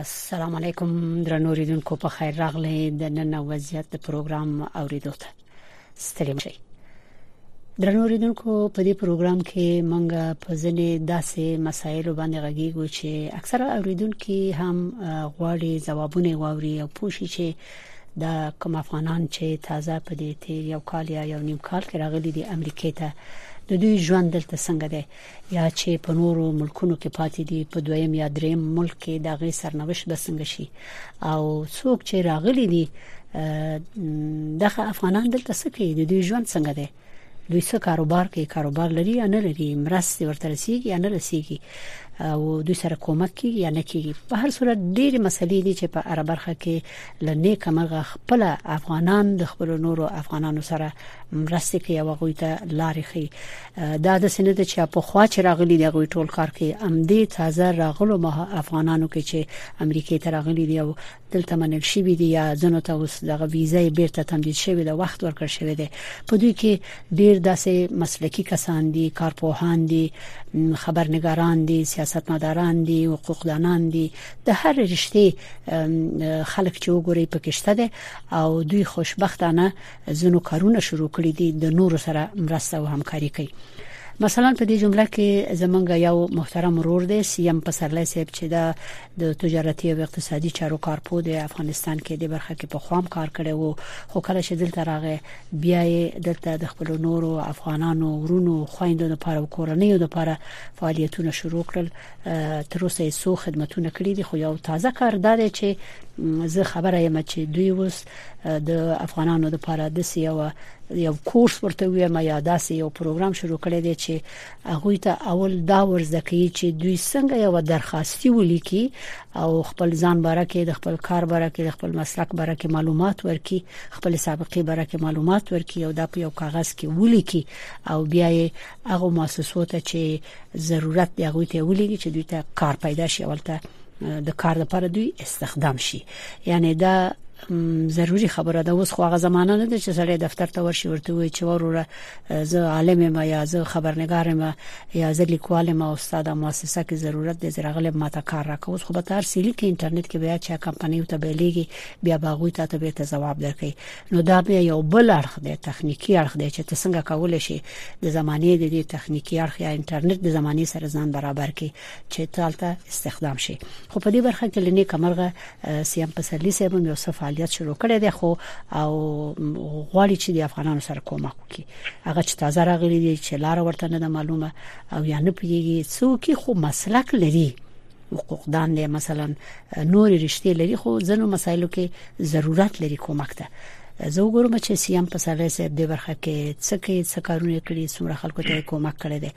السلام علیکم درنو ریدونکو په خیر راغلی د نن وضعیت د پروګرام اوریدو ته ستړي مشي درنو ریدونکو په دې پروګرام کې مونږ په ځنې داسې مسایل باندې غږیږو چې اکثره اوریدونکو هم غواړي ځوابونه واوري او پوښي چې دا کوم افغانان چې تازه په دې تیر یو کال یا یو نیم کال کې راغلي دي امریکا ته د دوی ژوند دلته څنګه دی یا چې په نورو ملکونو کې پاتې دي په دویم یا دریم ملک کې دا غي سرنوشت به څنګه شي او څوک چې راغلي دي دغه افغانان دلته څه کوي د دوی ژوند څنګه دی دوی څه کاروبار کوي کاروبار لري یا نه لري مرستې ورته رسیږي یا نه رسیږي او دوی سره کومک کیږي یا نه کیږي په هر صورت ډېری مسلې دي چې په عرب برخه کې لنې کمغه خپل افغانان د خپل نورو افغانانو سره مرستې کوي او غوي ته لارې خي دا د سند چې په خوا چې راغلي دی غوي ټول کار کوي ام دې تازه راغلو ما افغانانو کې چې امریکای ته راغلي دی او دلته منل شوی دی یا ځنو ته اوس دغه ویزه بیرته تمدید شوی د وخت ورکړ شوی دی په دوی کې ډیر داسې مسلکی کسان دي کارپوهان دي خبرنګاران دي سیاستمداران دي حقوقدانان دي د هر رشته خلک چې وګوري پکشته دي او دوی خوشبختانه ځینو کارونه شروع کړي دي د نورو سره مرسته او همکاري کوي مثلا په دې جمله کې زمونږ یو محترم ورور دی سیم پسرلی صاحب چې دا د تجارتي او اقتصادي چارو کارپو دی افغانستان کې د برخه کې په خوام کار کړی وو خو کله چې دلته راغی بیا یې دلته د خپل نورو افغانانو ورونو خويندو لپاره او کورنۍ لپاره فعالیتونه شروع کړل تر اوسه یې څو خدمتونه کړي دي خو یو تازه کار دا دی چې زه خبره یم چې دوی اوس د افغانانو لپاره د سیوا یو کورس ورته ویم یا داسې یو پروګرام شروع کړی دی چې هغه ته اول دا ورزده کوي چې دوی څنګه یو درخواستي ولیکي او خپل ځان باره کې د خپل کار باره کې د خپل مسلک باره کې معلومات ورکي خپل سابقه باره کې معلومات ورکي او دا په یو کاغذ کې ولیکي او بیا یې هغه مؤسسو ته چې ضرورت دی هغه ته ولېږي چې دوی ته کار پیدا شي ولته د کار لپاره دوی استخدام شي یعنی دا ضروری خبره ده اوس خو هغه زمانہ نه ده چې سړی دفتر ته ورشي ورته وي چې وروره زه عالم یم یا زه خبرنګار یم یا زه لیکوال یم او استاد مؤسسه کې ضرورت دی زرغله ماته کار راکوي اوس خو به تر سیلی کې انټرنیټ کې بیا چې کمپنۍ ته بیلېږي بیا باغوي ته ته به ته جواب درکې نو دا بیا یو بل اړخ دی تخنیکی اړخ دی چې ته څنګه کولای شي د زمانه د دې تخنیکی اړخ یا انټرنیټ د زمانه سره ځان برابر کړي چې تالته استخدام شي خو په دې برخه کې لنی کمرغه سیام پسرلی صاحب یو څه فعالیت شروع کړی دی خو او غواړي چې د افغانانو سره کومک وکړي هغه چې تازه راغلي دي چې لار ورته نه معلومه او یا نه پیږي څوک خو مسلک لري حقوق دان دی مثلا نور رشتي لري خو ځنو مسایلو کې ضرورت لري کومک ته زه وګورم چې سیام په سړی صاحب د برخه کې څه کې څه کارونه کړی څومره خلکو ته کومک کړی دی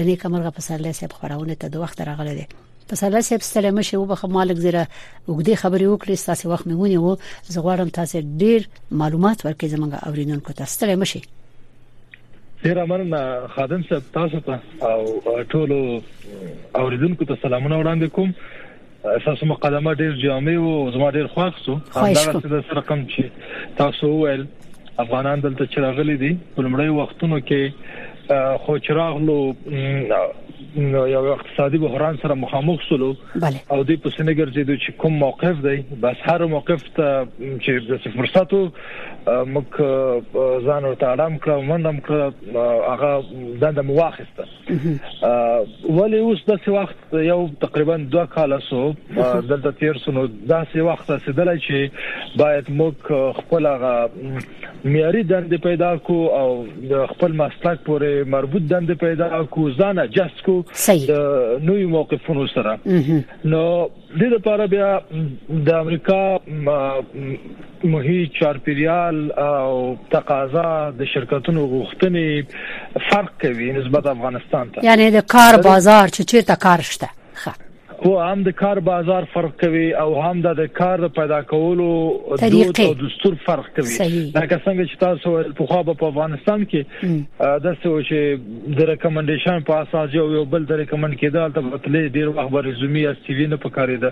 لنی کمرغه په سړی صاحب خبرونه ته د وخت راغلی دی په سړی صاحب ستړي مشه وبخه مالک زیره وګدي خبرې وکړي تاسو وخت میونی وو زه غواړم تاسو ډیر معلومات ورکړئ زمونږ اوریدونکو ته ستړي مشه ډیر مننه خادم صاحب تاسو ته او ټول اوریدونکو ته سلامونه وړاندې کوم تاسو مقدمه ډیر جامع او زما ډیر خوښ سو همدغه څه د سره کم چې تاسو ویل افغانان دلته چې راغلي دي په لمړی وختونو کې خو چراغلو نو یو اقتصادي بحران سره مخامخ شولو او د پسنه ګرځیدو چې کوم موقف دی بس هر موقف ته چې د فرصتو موږ ځان ورته اړم کړو منډم کړو هغه د دم واخیسته ولی اوس د څه وخت یو تقریبا 2 کال سو دلته تیر سونو دا څه وخت رسیدلای چې باید موږ خپل هغه معیاري دند پیدا کو او خپل مسلک پورې مربوط دند پیدا کو ځان اجازه کو نوې موقفونو سره نو دې لپاره بیا د امریکا محیط چارپیریال او تقاضا د شرکتونو غوښتنې فرق کوي نسبت افغانستان ته یعنی د کار بازار چې چیرته کار شته هو هم د کار بازار فرق کوي او هم د کار د پیدا کولو دود او دستور فرق کوي دا څنګه چې تاسو په خو په افغانستان کې د څه چې د ریکمنډیشن په اساس یو یو بل د ریکمنډ کېده هلته به تلې ډیر وخت به رزومي یا سی وی نه پکارېده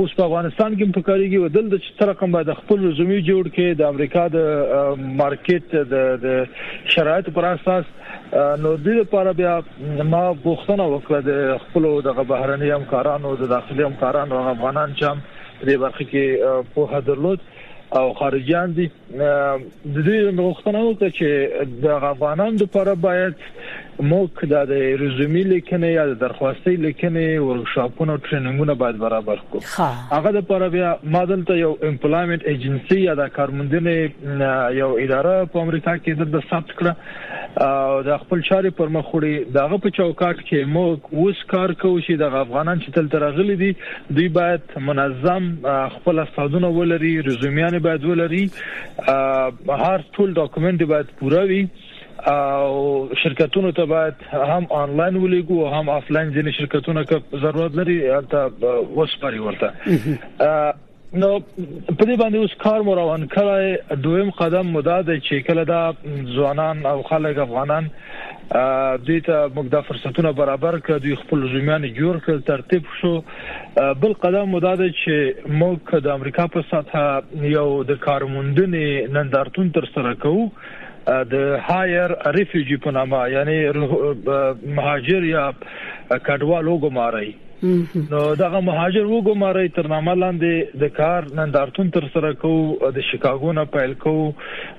اوس په افغانستان کې پکارېږي او دلته چې تر کوم باید خپل رزومي جوړ کړي د امریکا د مارکیټ د شرایط پر اساس نو د لپاره بیا ما بوختنه وکړه د خپل د بهرني همکارانو د داخلي همکارانو افغانان چې هم په دې برخه کې په هدرلود او خارجيان دي د دې غوښتنه وکړه چې د افغانانو لپاره باید موږ د رزومي لیکنې یا د درخواستي لیکنې ورکشاپونه او ټریننګونه باید برابر کړو هغه لپاره بیا ما دلته یو امپلایمنت ایجنسي یا د کارموندنې یو اداره په امریکا کې د ثبت کړه او د خپل چارې پر مخ وړي دغه په چوکاټ کې موږ اوس کار کوو چې د افغانان چې تل ترغلي دي دوی باید منظم خپل استادونه ولري رزومیان باید ولري هر ټول ډاکومنت باید پوره وي او شرکتونو ته باید هم آنلاین ولېګو او هم آفلاین ځینې شرکتونه که ضرورت لري هلته وسپاري ورته نو په دې باندې اوس کار مو روان کړی دویم قدم مو دا دی چې کله دا ځوانان او خلک افغانان دوی ته موږ د فرصتونو برابر کړ دوی خپل زمیان جوړ کړ ترتیب شو بل قدم مو دا دی چې موږ د امریکا په سطح یو د کارموندنې نندارتون تر سره کوو د هایر ریفیوجی په نامه یعنی مهاجر یا کډوالو ګماري نو دغه مهاجر وګماري تر نامه لاندې د کار نندارتون تر سره کو د شیکاګو نه پیل کو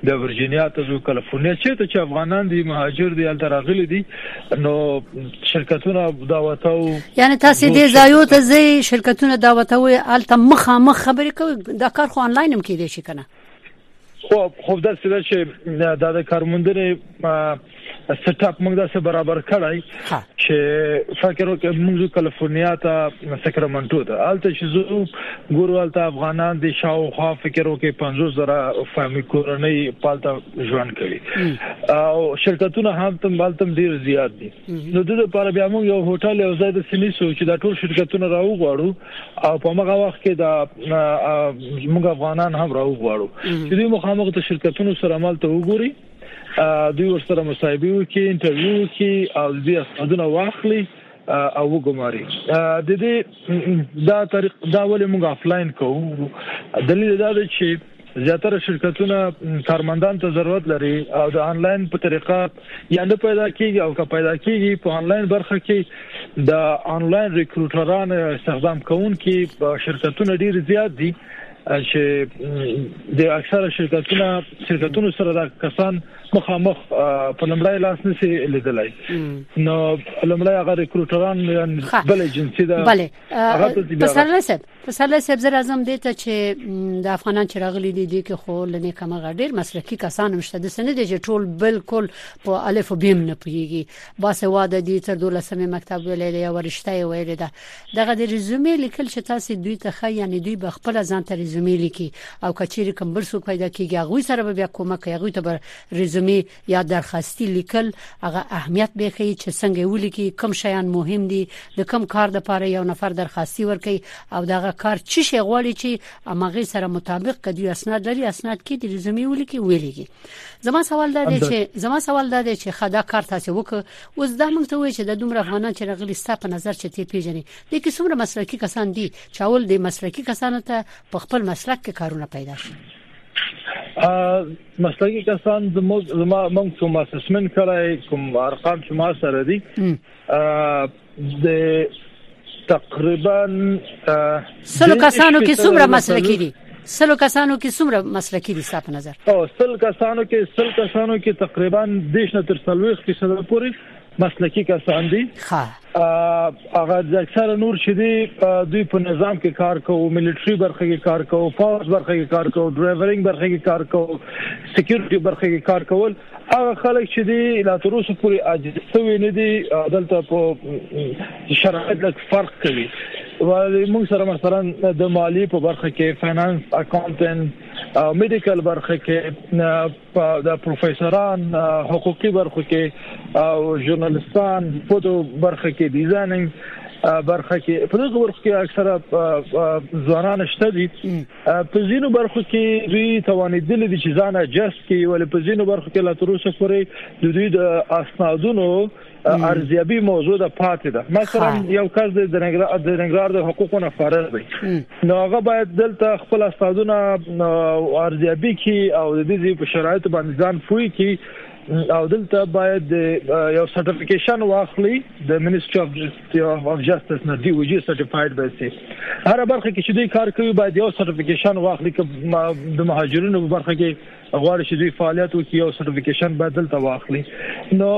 د ورجینیا ته ځو کالیفورنیا چې ته چې افغانان دي مهاجر دي هلته راغلي دي نو شرکتونه دعوت او یعنی تاسو دې ځایو ته ځي شرکتونه دعوت او هلته مخامخ خبرې کوي دا کار خو انلاین هم کېدای شي کنه خو خو دا څه چې دا د کارموندنې سټ اپ موږ داسې برابر کړای چې فکر وکړم موږ کالیفورنیا ته ساکرامنټو ته الته چې زه ګورو الته افغانان د شاوخوا فکر وکړي 50000 فامی کورنۍ پالته ژوند کوي او شرکتونه هم تم بالتم ډیر زیات دي نو دده لپاره بیا موږ یو هوټل یو ځای د سنیسو چې دا ټول شرکتونه راو غواړو او په مغه وخت کې دا موږ افغانان هم راو غواړو چې دوی مخامخ د شرکتونو سره عمل ته وګوري دوی ورسره مصاحبه وکړي انټرویو وکړي او دوی استادونه واخلي او وګماري د دې دا طریق دا ولې موږ افلاین کوو دلیل دا دی چې زیاتره شرکتونه کارمندان ته ضرورت لري او د انلاین په طریقه یا نه پیدا کیږي او که پیدا کیږي په انلاین برخه کې د انلاین ریکروټران استخدام کوونکي شرکتونه ډیر زیات دي چې د اکثره شرکتونه شرکتونو سره دا کسان مخامخ په لمړی لاس نسی لیدلای نو لمړی هغه ریکروټران بل ایجنسی دا بله په سر رسد پسرلی صاحب زه راځم دې ته چې د افغانان چې راغلي دي دي کې خو لنې کمغه ډیر مسلکي کسان هم شته د سنې دي چې ټول بالکل په الف او بیم نه پويږي باسواده دي تر 12 مکتب ویلې دی او رښتیا یې ویلې ده دغه د ریزومې لیکل چې تاسو دوی ته خی یعنی دوی به خپل ځان ته ریزومې لیکي او کچېری کوم بل څوک پیدا کیږي هغه سره به بیا کومک کوي هغه ته به ریزومې يا درخستي ليکل هغه اهميت بې ښيي چې څنګه يې وليکي، کوم شيان مهم دي، د کوم کار لپاره يو نفر درخستي ورکوي او د هغه کار څه شی غواړي چې هماغې سره مطابق که دوی اسناد لري اسناد کې د ريزومي وليکي ويې ليږي. زما سوال دا دی چې زما سوال دا دی چې ښه دا کار تاسو وکړ اوس دا موږ ته وایي چې د دومره افغانان چې راغلي ستا په نظر چې ته پیژنې د کې څومره مسلکي کسان دي چې اول د مسلکي کسانو ته په خپل مسلک کې کارونه پیدا شي. مسلکي کسان زموږ زما موږ کوم اسسمنت کړای کوم ارقام چې ما سره دي د تقریبا سلو کسانو کې څومره مسلکي دي سلو کسانو کې څومره مسلکي دي ستاسو نظر او سل کسانو کې سل کسانو کې تقریبا دیش نه تر سلويخ فیصد پورې مسلکي کسان دي ها هغه د اکثره نور چې دی دوی په نظام کې کار کوو ملټري برخه کې کار کوو پاور برخه کې کار کوو ډرایورینګ برخه کې کار کوو سکیورټي برخه کې کار کول هغه خلک چې دی لا تر اوسه پورې عاجز شوی نه دی دلته په شرایط لږ فرق کوي ولې موږ سره مثلا د مالی په برخه کې فینانس اکاونټنټ میډیکل برخه کې د پروفیسوران حقوقي برخو کې او ژورنالستان په دو برخه کې دي ځاننګ برخه کې په دغه برخه کې اکثره ځوانان شته دي په ځینو برخو کې دوی توانیدل دي چې ځان اجازه کوي ولې په ځینو برخو کې لا تر اوسه پورې د دوی د اسنادونو ارزیابي موضوع ده پاتې ده مثلا یو کس د ننګرهار د حقوقو نه فارغ دی نو هغه باید دلته خپل استادونه ارزیابي کی او د دې په شرایطو باندې ځان پوي کی او دلته باید یو سرټیفیکیشن واخلي د منیسټری اف جسټس اف جسټس نه دی وجي سرټیفاید به سي هر برخه کې چې دوی کار کوي باید یو سرټیفیکیشن واخلي چې د مهاجرینو په برخه کې غواړي چې دوی فعالیت وکړي او سرټیفیکیشن باید دلته واخلي نو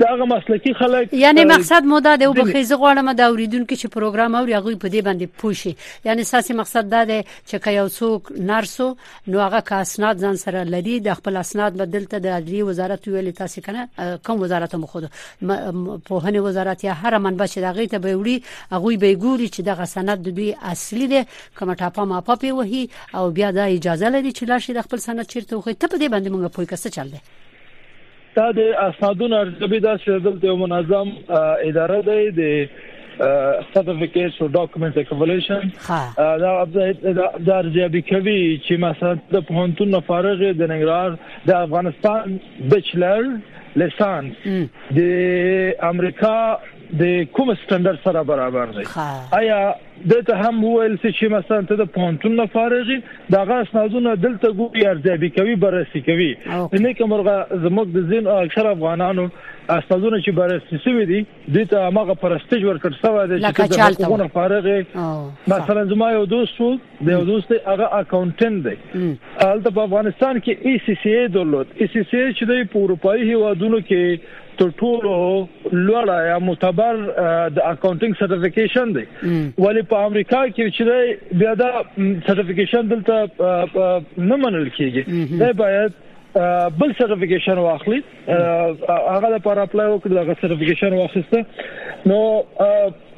دغه مسلکي خلک یعنی مقصد مو دا دی وبخې زه غواړم دا اوریدونکو چې پروګرام اوري هغه په دې باندې پوښي یعنی ساسي مقصد دا دی چې که یو څوک نرسو نو هغه کا اسناد ځان سره لري د خپل اسناد بدلته د عدلی وزارت ویل تاسو کنه کوم وزارت مو خود په هنه وزارت یا هر منبع چې دغه ته به وړي هغه به ګوري چې دغه سند د دوی اصلي دی کوم ټاپه ما پپی وهي او بیا دا اجازه لري چې لاړ شي د خپل سند چیرته خو ته په دې باندې مونږ پوي کسه چل دی دا د اسنادونو ارزیابي دا چې دلته یو منظم اداره ده د سرټیفیکټس او ډاکومېنټ اکولیشن دا د ارزیابي کوي چې مثلا د پوهنتون نه فارغ د ننګرهار د افغانستان بچلر لسانس د امریکا د کوم سټانډرډ سره برابر دی آیا د ته هم ویل چې مثلا ته د پونتون نه فارغي دا غاس نازونه دلته ګوري ارزیابي کوي بررسي کوي نه کومرغه زموږ د زین اکثر افغانانو استادونه چې بررسي شوی دي د ته هغه پرستیج ورکړ سوی دی چې د حقوقو نه فارغي مثلا زما یو دوست د یو دوست هغه اکاونټنټ دی هلته په افغانستان کې ای سی سی ای درلود ای سی سی ای چې د اروپאי هیوادونو کې تر ټولو لوړ یا معتبر د اکاونټینګ سرټیفیکیشن دی ولی په امریکا کې چې بیا دا سرټیفیکیشن دلته نه منل کیږي دا باید بل سرټیفیکیشن واخلي هغه لپاره اپلای وکړي دا سرټیفیکیشن واخیسته نو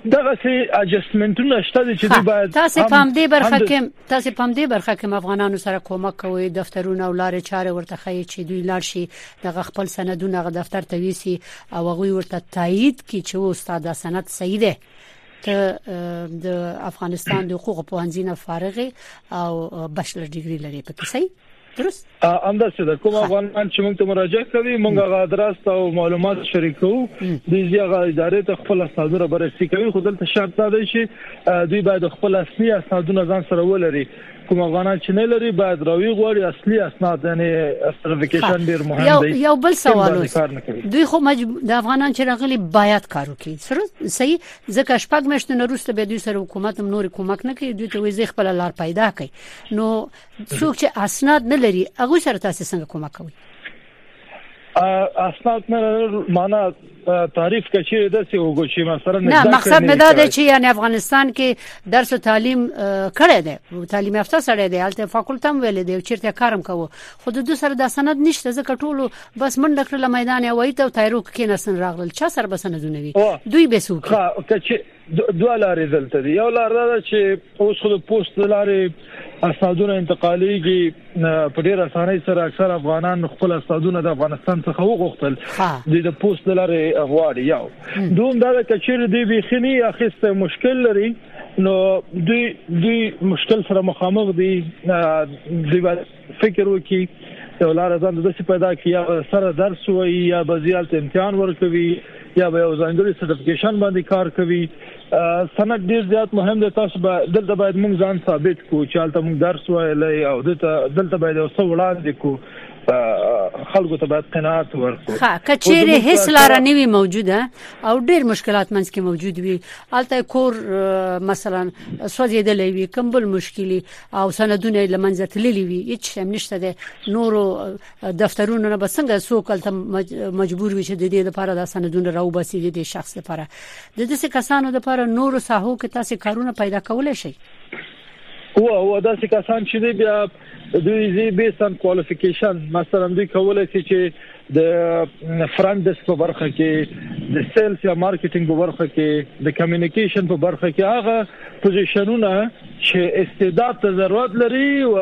دغه سي اډجستمنټونه شته چې دوی باید تاسو پام دې برخه کې تاسو پام دې برخه کې افغانانو سره کومک کوي دفترونه او لارې چارې ورته خي چې دوی لاړ شي دغه خپل سندونه غ دفتر ته ویسي او هغه ورته تایید کی چې استاد دا سند صحیح دی ته د افغانستان د حقوق پوهنځي نه فارغ او بشلر ډیګري لري په کیسه درست همدا څه ده کوم افغانان چې موږ ته مراجعه کوي موږ هغه ادرس او معلومات شریکو د زیغه ادارې ته خپل اسنادونه بررسي کوي خو دلته شرط دا دی چې دوی باید خپل اصلي اسنادونه ځان سره ولري کوم افغانان چې نه لري باید راوي غواړي اصلي اسناد یعنی سرټیفیکیشن ډیر مهم دی یو بل سوال دوی خو مج... د افغانان چې راغلي باید کار وکړي سره صحیح ځکه شپږ میاشتې نه روسته به دوی سره حکومت هم نور کومک نه کوي دوی ته وځي خپل لار پیدا کوي نو څوک چې اسناد نه لري هغه سره تاسو څنګه کومک کوي اسناد نه معنا تعریف کچې د څه وګو چې مثلا نه مقصد مې دا دی چې یعنی افغانستان کې درس او تعلیم کړی دی تعلیم یافته سره دی البته فاکولټه هم ویل دی چیرته کارم کوو خو د دوی سره د سند نشته ځکه ټولو بس منډه کړل میدان وای ته تایرو کې نسن راغلل چا سره بسنه دونوي دوی به سوق کچې دوه لارې دلته دی یو لار دا چې اوس خو د پوسټ لارې استادونه انتقالېږي په ډېر اسانۍ سره اکثر افغانان خپل استادونه د افغانستان څخه وغوښتل د د پوسټ لارې غواړي یو دوم دا د کچیر دی بيخني اخیسته مشکل لري نو دوی دوی مشکل سره مخامخ دي دوی فکر وکړي یو لار ځان د څه پیدا کړي یا سره درس وي یا به زیات امتحان ورکوي یا به یو ځانګړي سرټیفیکیشن باندې کار کوي سند ډیر زیات مهم دی تاسو به دلته باید موږ ځان ثابت کو چې هلته موږ درس ویلی او دلته دلته باید یو څه وړاندې کو خلکو ته باید قناعت ورکړو ښه کچېره هیڅ لار نه وي موجوده او ډېر مشکلات منځ کې موجود وي الته کور مثلا سوځېدلې وي کمبل مشکلي او سندونه یې لمنځه تللي وي هیڅ شی نشته د نورو دفترونو نه بسنګ سو کلته مجبور وي چې د دې لپاره د سندونه راو باسي د دې شخص لپاره د دې کسانو لپاره نورو ساحو کې تاسو کارونه پیدا کولای شئ هو هو دا چې کسان چې بیا دوی زی بیس ان کوالیفیکیشن مثلا دوی کولای شي چې د فرنټ ډیسک په برخه کې د سیلز یا مارکیټینګ په برخه کې د کمیونیکیشن په برخه کې هغه پوزیشنونه چې استعداد ته ضرورت لري او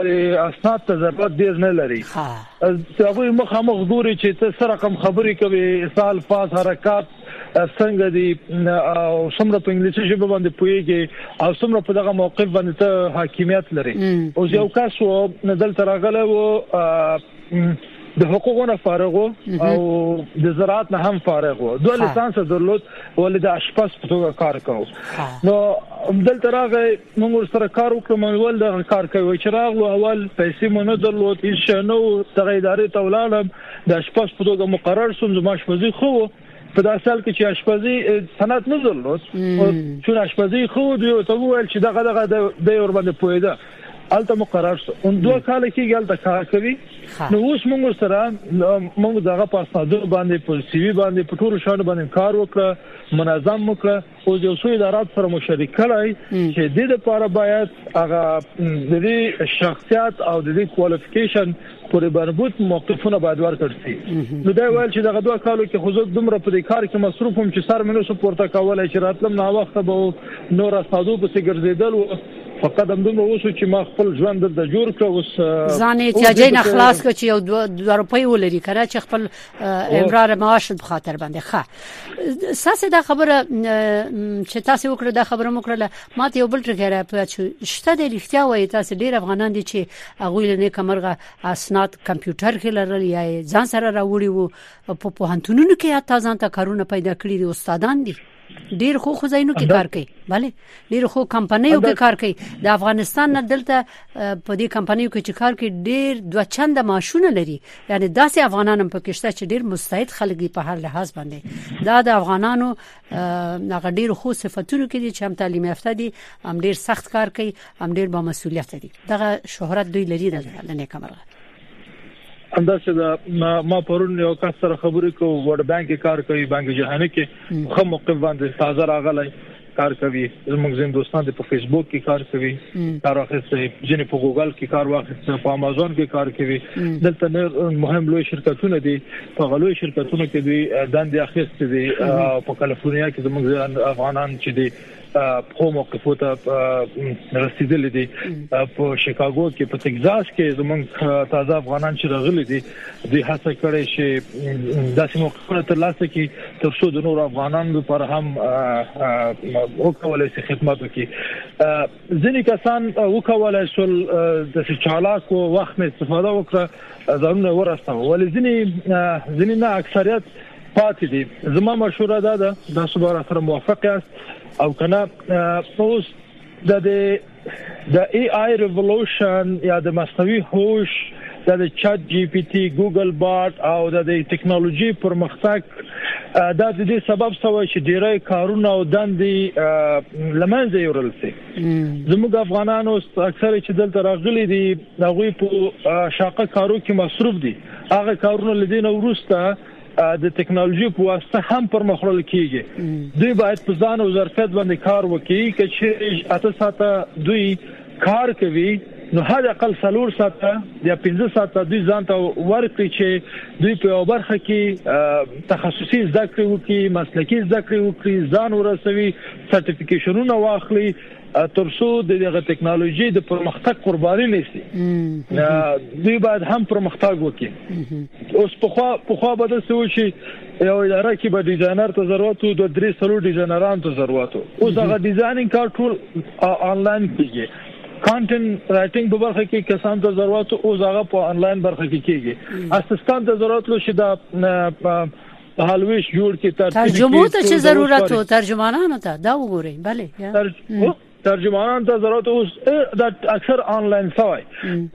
اسناد ته ضرورت ډیر نه لري هغه مخامخ ګوري چې ته سره کوم خبري کوي سال پاس حرکت څنګه دي او څومره په انګلیسي ژبه باندې پويږي او څومره په دغه موقف باندې ته حاکمیت لري او یو کس و دلته راغله و د حقوقونه فارغ او د زراعت نه هم فارغ و دوه لیسانس درلود ولې د اشپز په توګه کار کاو نو دلته راغی موږ سره کار وکړو موږ ول د کار کوي چې راغلو اول پیسې مونږ نه درلود هیڅ نو تر ادارې ته ولاړم د اشپز په توګه مقرر شوم زما شپږی خو په داسې حال کې چې اشپزي صنعت نه درلود چې اشپزي خو دی او ته وویل چې دغه دغه د یور باندې پویده الته مو قرار شو اون دوه کال کېږي الته کار کوي نو اوس موږ سره موږ دغه پاسادو باندې په سیوی باندې په ټولو شاړو باندې کار وکړ منظم وکړ خو یو څو ادارات سره مو شریک کړای چې د دې لپاره باید هغه د دې شخصیت او د دې کوالیفیکیشن پورې مربوط موقفونه باید ورکړ شي نو دا ویل چې دغه دوه کالو کې خو زه دومره په دې کار کې مصروف هم چې سر منو سپورته کولای چې راتلم نا وخت به نور استادو په څیر ګرځیدل و فقط هم دومره وسو چې ما خپل ژوند د جوړ کړ اوس ځان یې چې نه خلاص کړ چې یو دوه روپۍ ولري کړه چې خپل امرار معاش په خاطر باندې ښه ساسه دا خبره چې تاسو وکړه دا خبره مو کړله ما ته یو بل ټکر په چې شته د لختیا وای تاسو ډیر افغانان دي چې هغه لنه کمرغه اسناد کمپیوټر کې لرل یا ځان سره راوړي وو په پوهنتونونو کې حتی ځان ته کارونه پیدا کړی دي استادان دي ډیر خو خو ځایونو کې کار کوي bale ډیر خو کمپنیو کې کار کوي د افغانستان نه دلته په دې کمپنیو کې چې کار کوي ډیر دوه چنده معاشونه لري یعنی داسې افغانان هم پکې شته چې ډیر مستعد خلک دي په هر لحاظ باندې دا د افغانانو هغه ډیر خو صفاتونو کې دي چې هم تعلیم یافته دي هم ډیر سخت کار کوي هم ډیر با مسولیت دي دغه شهرت دوی لري د لنې کمره همداسې دا ما پرون یو کس سره خبرې کوم ورډ بانک کې کار کوي بانک جهاني کې خو موقف باندې تازه راغلی کار کوي زموږ زم دوستان په فیسبوک کې کار کوي کار اخیسته ځینې په ګوګل کې کار واخیسته په امازون کې کار کوي دلته نه مهم لوی شرکتونه دي په غلوې شرکتونو کې دي دندې اخیسته دي په کالیفورنیا کې زموږ افغانان چې دي پخو موقفو ته رسیدلې دي په شیکاګو کې په تگزاس کې زمونږ تازه افغانان چې راغلي دي د هڅه کړې چې داسې موقفونه تر لاسه کړي تر څو د نور افغانانو لپاره هم وکولای شي خدمت وکړي ځینې کسان وکولای شول د چالاکو وخت نه استفاده وکړه ځانونه ورسته ولې ځینې ځینې نه اکثریت پاتې دي زما مشوره دا ده دا صبح را سره موافق یاست او کنه اوس د د ای آی ریولوشن یا د مصنوعي هوش د چات جی پی ټی ګوګل بارت او د ټکنالوژي پرمختګ دا د دې سبب شوی چې ډیری کارونه او دندې لمنځه یورل سي زموږ افغانانو اکثره چې دلته راغلي دي هغه په شاقه کارو کې مصروف دي هغه کارونه لدین وروسته د ټکنالوژي په واسطه هم پر مخ وړل کیږي دوی باید په ځان او ظرفیت باندې کار وکړي چې اته ساعته دوی کار کوي نو هدا اقل سلور ساعته یا 15 ساعته دوی ځان ته ورکړي چې دوی په برخه کې تخصصي زده کړې وکړي مسلکي زده کړې وکړي ځان ورسوي سرټیفیکیشنونه واخلي تر څو د دغه ټکنالوژي د پرمختګ قرباني نشي دوی باید هم پرمختګ وکړي اوس په خو په خو به د سوي شي یو اداره کې به ډیزاینر ته ضرورت وو د درې سلو ډیزاینرانو ته ضرورت وو اوس هغه ډیزاینینګ کار ټول آنلاین کیږي کانټنټ رائټینګ په برخه کې کسان ته ضرورت او زغه په انلاین برخه کې کیږي اسسټنټ ته ضرورت لوي چې دا مهالويش جوړ کې ترتیب ترجمه ته چې ضرورت وو ترجمانانو ته دا وګورئ بله ترجمانان ته ضرورت اوس دا اکثر آنلاین سوای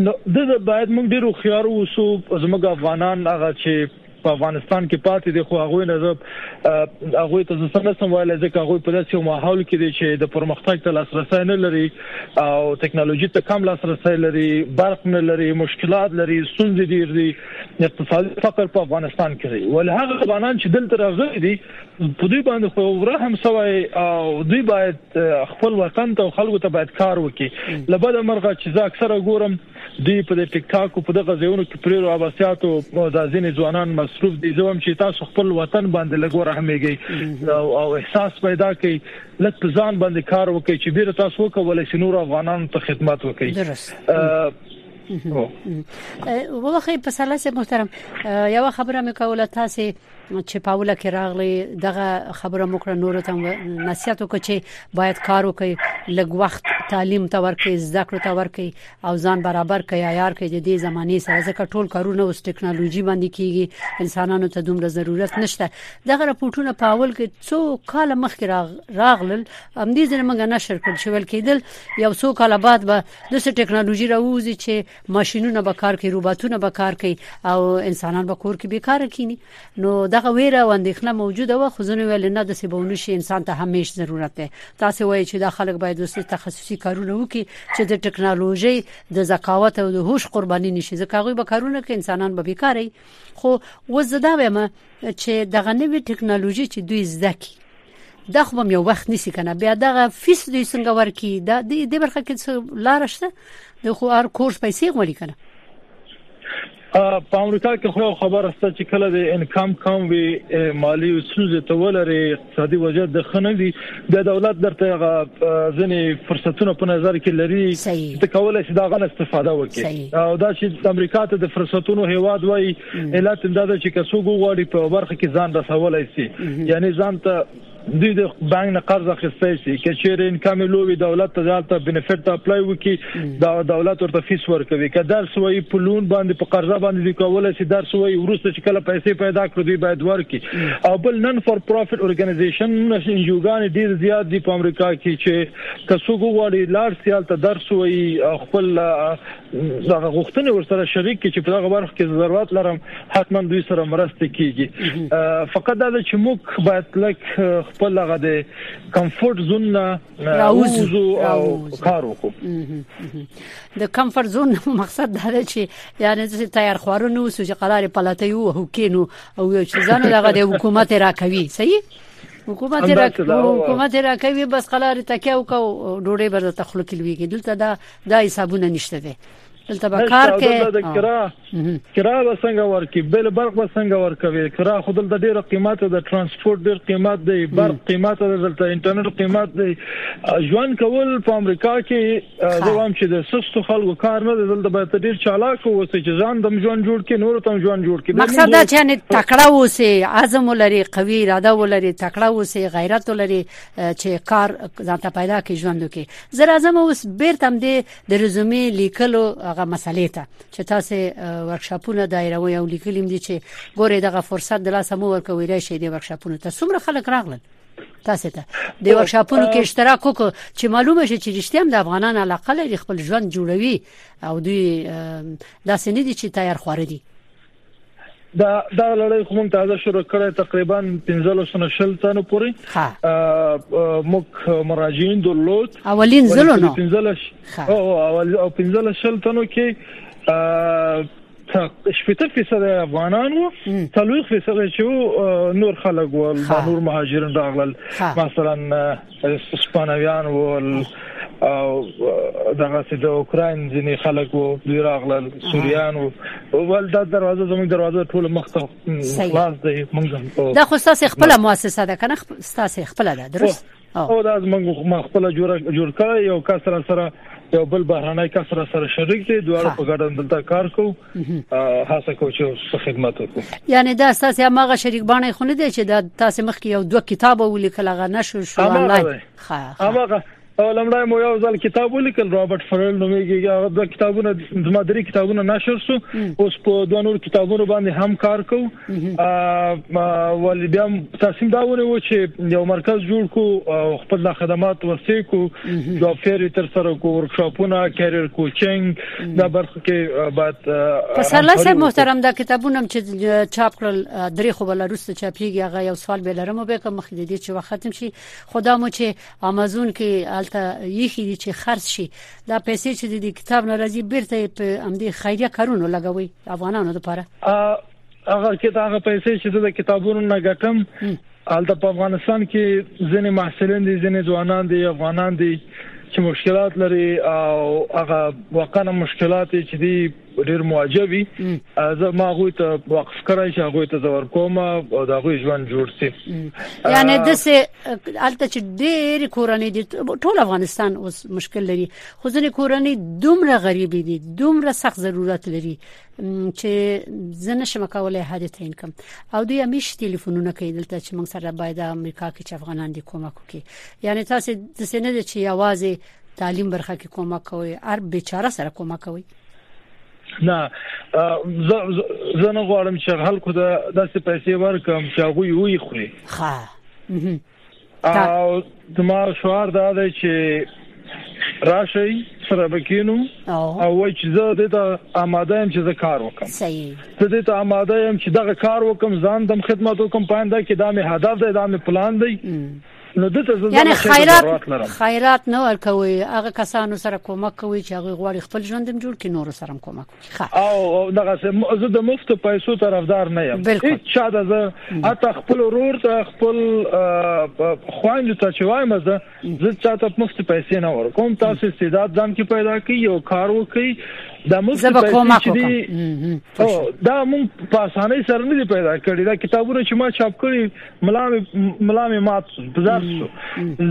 نو د باید موږ ډیرو خيار اوسو زموږ افغانان هغه چې په افغانستان کې پاتې دي خو هغه نه زه هغه ته څنګه سم وایل ځکه هغه په داسې ماحول کې دي چې د پرمختګ ته لاسرسي نه لري او ټکنالوژي ته کم لاسرسي لري برق نه لري مشکلات لري ستونزې ډېر دي اقتصادي فقر په افغانستان کې دی ول هغه افغانان چې دلته راغلي دي په دوی باندې خو ورحم سوی او دوی باید خپل وطن ته خلکو ته باید کار وکړي لبد مرغه چې زه اکثره ګورم دوی په ټیک ټاک او په دغه ځایونو کې پرې راوسیات او ځازین ځوانان مصروف دي زه هم چې تاسو خپل وطن باندې لګور هميږي او احساس پیدا کوي لکه ځان باندې کار وکړي چې بیرته تاسو وکولای شئ نور افغانانو ته خدمت وکړي وخی پسله سه محترم یو خبره مې کوله تاسو چې پاوله کې راغلی دغه خبره مو کړ نور ته نصیحت وکړي چې باید کار وکړي لږ وخت تعلیم ته ورکړي زده کړو ته ورکړي او ځان برابر کړي عیار کړي د دې زمانه سره ځکه ټول کارونه اوس ټکنالوژي باندې کیږي انسانانو ته دومره ضرورت نشته دغه راپورټونه په اول کې څو کال مخکې راغلل هم دې ځنه موږ نشر کړل شو ول کېدل یو څو کال بعد به د څه ټکنالوژي راوځي چې ماشينونه به کار کوي روباتونه به کار کوي او انسانان به کور کې بیکاره کینی نو دغه ویره او اندېښنه موجوده و خو ځنه ویل نه د سیبونو شي انسان ته همیش ضرورت دی تاسو وایي چې دا خلک باید وسې تخصصي کارونه وکړي چې د ټکنالوژي د زکاوت او د هوش قرباني نشي ځکه هغه به کارونه کوي انسانان به بیکاره خو وزدا وایم چې دغه نوې ټکنالوژي چې دوی زده کی دا خو به یو وخت نسی کنه بیا دغه فیس دوی څنګه ورکی دا د دې برخه کې څه لار شته د خو ار کورس پیسې غوړي کنه په امریکا کې خو خبره سته چې کله د انکم کم وي مالی سوز ته ولري اقتصادي وضعیت د خنوي د دولت درته ځنې فرصتونه په نظر کې لري ته کولای شي دا غن استفاده وکړي او دا چې امریکا ته د فرصتونو هواد وای اله تل دا چې که څوګ غواړي په برخه کې ځان رسولای شي یعنی ځان ته دوی د بانک نه قرض اخیستای شي چې چیرې انکم لوی دولت ته ځالته بنفیټ ته اپلای وکي دا دولت ورته فیس ورکوي که درس وایي په لون باندې په قرضه باندې کولای شي درس وایي ورسته چې کله پیسې پیدا کړو دوی باید ورکي او بل نن فور پروفټ اورګنایزیشن یوګان ډیر زیات دي په امریکا کې چې که څوګ غواړي لار سیال ته درس وایي خپل دغه غوښتنې ورسره شریک کې چې په دغه برخه کې ضرورت لرم حتما دوی سره مرسته کیږي فقط دا چې موږ باید لک خپل هغه د کمفورت زون نه راوځو او کار وکړو د کمفورت زون مقصد دا دی چې یعنی چې تیار خورونو سوج قرار پلاته یو هکینو او چې ځان دغه د حکومت راکوي صحیح حکومت را حکومت را کوي بس قلار تکیه وکاو ډوډۍ برته تخلق لويږي دلته دا دا حسابونه نشته دي دلته به کار کې کرا کرا وسنګ ورکی بل برق وسنګ ورکوي کرا خو دلته ډیره قیمت ده ترانسپورت ډیر قیمت دی برق قیمت ده دلته انټرنیټ قیمت دی ژوند کول په امریکا کې زوام چې د سستو خلکو کار نه دلته به ته ډیر چالاک اوسې چې ځان دم ژوند جوړ کې نور تم ژوند جوړ کې مقصد دا چې نه تکړه اوسې عزم ولري قوي اراده ولري تکړه اوسې غیرت ولري چې کار ځان ته پیدا کې ژوند کې زه راځم اوس بیرته هم د د رزومي لیکلو هغه مسلې ته چې تاسو ورکشاپونه دایروي او لیکلیم دي چې ګوره دغه فرصت د لاسه مو ورکوي راشي د ورکشاپونو ته څومره خلک راغلل تاسو ته د ورکشاپونو کې اشتراک وکړو چې معلومه شي چې رښتیا هم د افغانان علاقه لري خپل ژوند جوړوي او دوی داسې نه دي چې تیار خور دي دا دا لړۍ خو موږ تازه شروع کړې تقریبا 15 نه شل تنو پورې موږ مراجعین درلود اولین زلو نو 15 او اول او 15 شل تنو کې شپږ فیصد افغانان وو څلور فیصد چې نور خلک ول نور مهاجرین راغلل مثلا هسپانویان ول او دغه سي د اوکراین ځینې خلک وو دوی راغلل سوریان وو ول دا دروازه زموږ دروازه ټول مخ ته خلاص دی موږ دا خو تاسو خپل مؤسسه ده کنه تاسو خپل ده درست او دا زموږ ما خپل جوړ جوړ کړی یو کس را سره یو بل بهرنۍ کس را سره شریک دی دوه په ګډه دلته کار کوو هڅه کوو چې څه خدمت وکړو یعنی دا اساس یا ماغه شریک باندې خو نه دی چې دا تاسو مخ کې یو دوه کتاب ولیکل غا نشو شو آنلاین ها هغه او لمړی مو یو ځل کتاب ولیکل رابرټ فرل نومېږي هغه د کتابونو د مدري کتابونو نشر شو اوس په دوه نور کتابونو باندې هم کار کو ول بیا تاسو دا ونه و چې یو مرکز جوړ کو خپل خدمات ورسې کو جاب فیر تر سره کو ورکشاپونه کیریر کوچینګ دا برخه کې بعد پسرله صاحب محترم دا کتابونه چې چاپ کړل درې خو بل روسته چاپیږي هغه یو سوال به لرم به کوم مخکې دي چې وخت ختم شي خدا مو چې امازون کې الته یخي دي چې خرڅ شي دا پیسې چې د کتاب ناراضي بیرته په امدي خیریه کارونه لګوي افغانانو لپاره هغه کې دا هغه پیسې چې د کتابونو نه ګټم البته په افغانستان کې ځینې محصلین دي ځینې ځوانان دي افغانان دي چې مشکلات لري او هغه واقعا مشکلات چې دي ډیر مواجبي زه ما غوي ته وقف کړای شي غوي ته زور کوم او دا غوي ژوند جوړ سي یعنی د سه الته چې ډیر کورنۍ دي ټول افغانستان اوس مشکل لري خو ځنې کورنۍ دومره غریب دي دومره سخت ضرورت لري چې زه نشم کولای هر یو تعین کوم او دوی همیش ټلیفونونه کوي دلته چې موږ سره باید د امریکا کې چې افغانان دي کومک وکړي یعنی تاسو د سینې د چې یوازې تعلیم برخه کې کومک کوي هر بیچاره سره کومک کوي نه زه نه غواړم چې خلکو ته داسې پیسې ورکم چې هغه یې وي خوري ها او زما شعار دا دی چې راشي سره بکینو او وای چې زه د ته آماده يم چې زه کار وکم صحیح زه د ته آماده يم چې دغه کار وکم ځان دم خدمت وکم پاینده کې دا مې هدف دی دا مې پلان دی نو د ته یعنی خیرات خیرات نه ورکوي هغه کسانو سره کومک کوي چې هغه غواړي خپل ژوند هم جوړ کړي نور سره کومک او دغه زه د مفت پیسو طرفدار نه یم هیڅ چا د زه حتی خپل ورور ته خپل خوند ته چې وایم زه زه چاته مفت پیسې نه ورکوم تاسو استعداد ځان کې پیدا کړئ یو کار وکړئ دا موږ زه به کوم کوم دا موږ په اسانۍ سره نه دی پیدا کړی دا کتابونه چې ما چاپ کړی ملا مې ملا مې مات شو ځار شو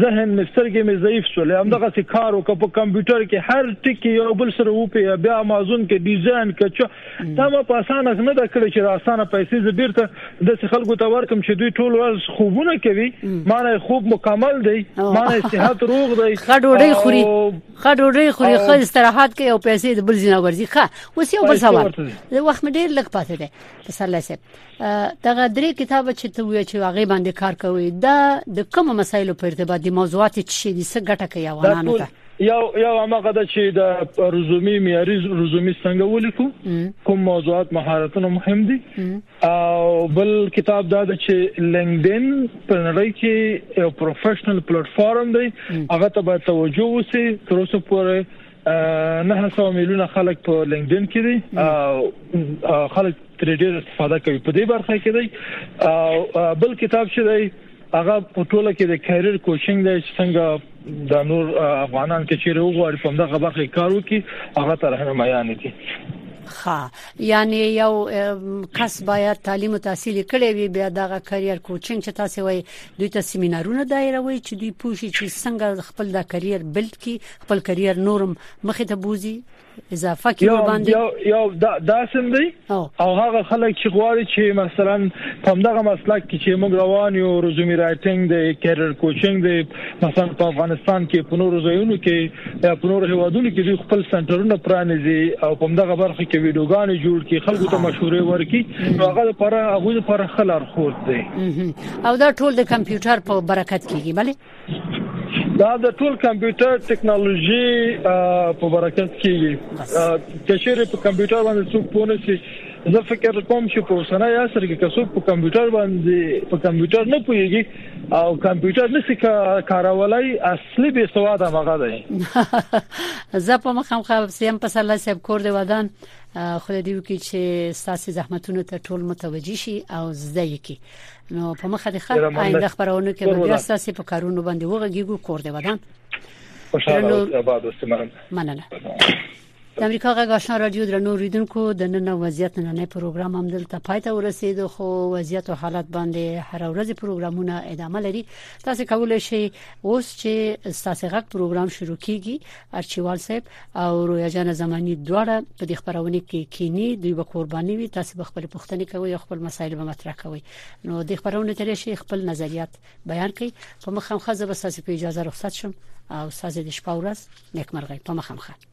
ذهن مې سترګې مې ضعیف شو لې همدغه سي کار وکړ په کمپیوټر کې هر ټکی یو بل سره وپی بیا امازون کې ډیزاین کچو دا ما په اسانه نه د کړی چې اسانه پیسې زبیرته د خلکو ته ورکم چې دوی ټول ورځ خوبونه کوي مانه خوب مکمل دی مانه صحت روغ دی خډوډي خوري خډوډي خوري خو استراحت کوي او پیسې د بل ځای ورځي ښه اوس یو بل سوال وخت مې ډیر لږ پاتې دی تسلی سه دغه درې کتاب چې ته وې چې هغه باندې کار کوي دا د کوم مسایلو په ارتباط دي موضوعات چې دي څه ګټه کوي افغانانو ته یو یو هغه د چې د رزومي معیاري رزومي څنګه ولیکو کوم موضوعات مهارتونه مهم دي او بل کتاب دا د چې لینکډین په نړۍ کې یو پروفیشنل پلیټ فارم دی هغه ته به توجه وسی تر اوسه پورې نه سو میلیونه خلک په لینکډین کې دي خلک تر ډیر استفاده کوي په دې برخه کې دی او بل کتاب چې دی هغه په ټوله کې د کیریر کوچینګ دی چې څنګه د نور افغانان کې چیرې وغواړي په دغه برخه کار وکړي هغه تر هغه میان دي ښه یعنی یو کس باید تعلیم او تحصیل کړی وي بیا دغه کرییر کوچینګ چې تاسو وایي دوی ته سیمینارونه دایره وي چې دوی پوښي چې څنګه خپل د کرییر بلډ کی خپل کریئر نورم مخه ته بوزي اضافه کې ور باندې یو یو دا داسم دی او هغه خلک چې غواړي چې مثلا په دغه مسلک کې چې موږ روان یو رزومي رائټینګ دی کیریئر کوچینګ دی مثلا په افغانستان کې په نورو ځایونو کې یا په نورو هیوادونو کې دوی خپل سنټرونه پرانیزي او په دغه برخه کې ویډیوګانې جوړ کړي خلکو ته مشورې ورکړي نو هغه لپاره هغه لپاره خلار خور دی او دا ټول د کمپیوټر په برکت کېږي bale دا د ټول کمپیوټر ټکنالوژي په برکت کېږي کشر په کمپیوټر باندې څوک پونه شي زه فکر کوم چې په سره یا سره کې کسو په کمپیوټر باندې په کمپیوټر نه پويږي او کمپیوټر نشي کارولای اصلي به سواد هغه دی زه په مخم خو سیم په سلا سب کور دی ودان خو دې وکي چې ساسي زحمتونو ته ټول متوجي شي او زده یې کی نو په مخه دې ښه آینده خبرونه کې به بیا ستاسو په کارونو باندې وغږیږو کور دې ودان خوشاله اوسئ آباد اوسئ مننه د امریکا غږ آشنا رادیو درنو ریدونکو د نن وضعیت نن پروګرام هم دلته پای ته ورسید خو وضعیت او حالت باندې هر ورځ پروګرامونه ادامه لري تاسو کولای شئ اوس چې تاسو غږ پروګرام شروع کیږي ارچیوال صاحب او رویا جان زمانی دواړه په دې خبرونه کې کینی دوی به قرباني وي تاسو به خپل پښتني کوي او خپل مسایل به مطرح کوي نو د خبرونه ترې شي خپل نظریات بیان کړئ په مخم خزه به تاسو په اجازه رخصت شم او تاسو د شپه ورځ نیکمرغي په مخم خزه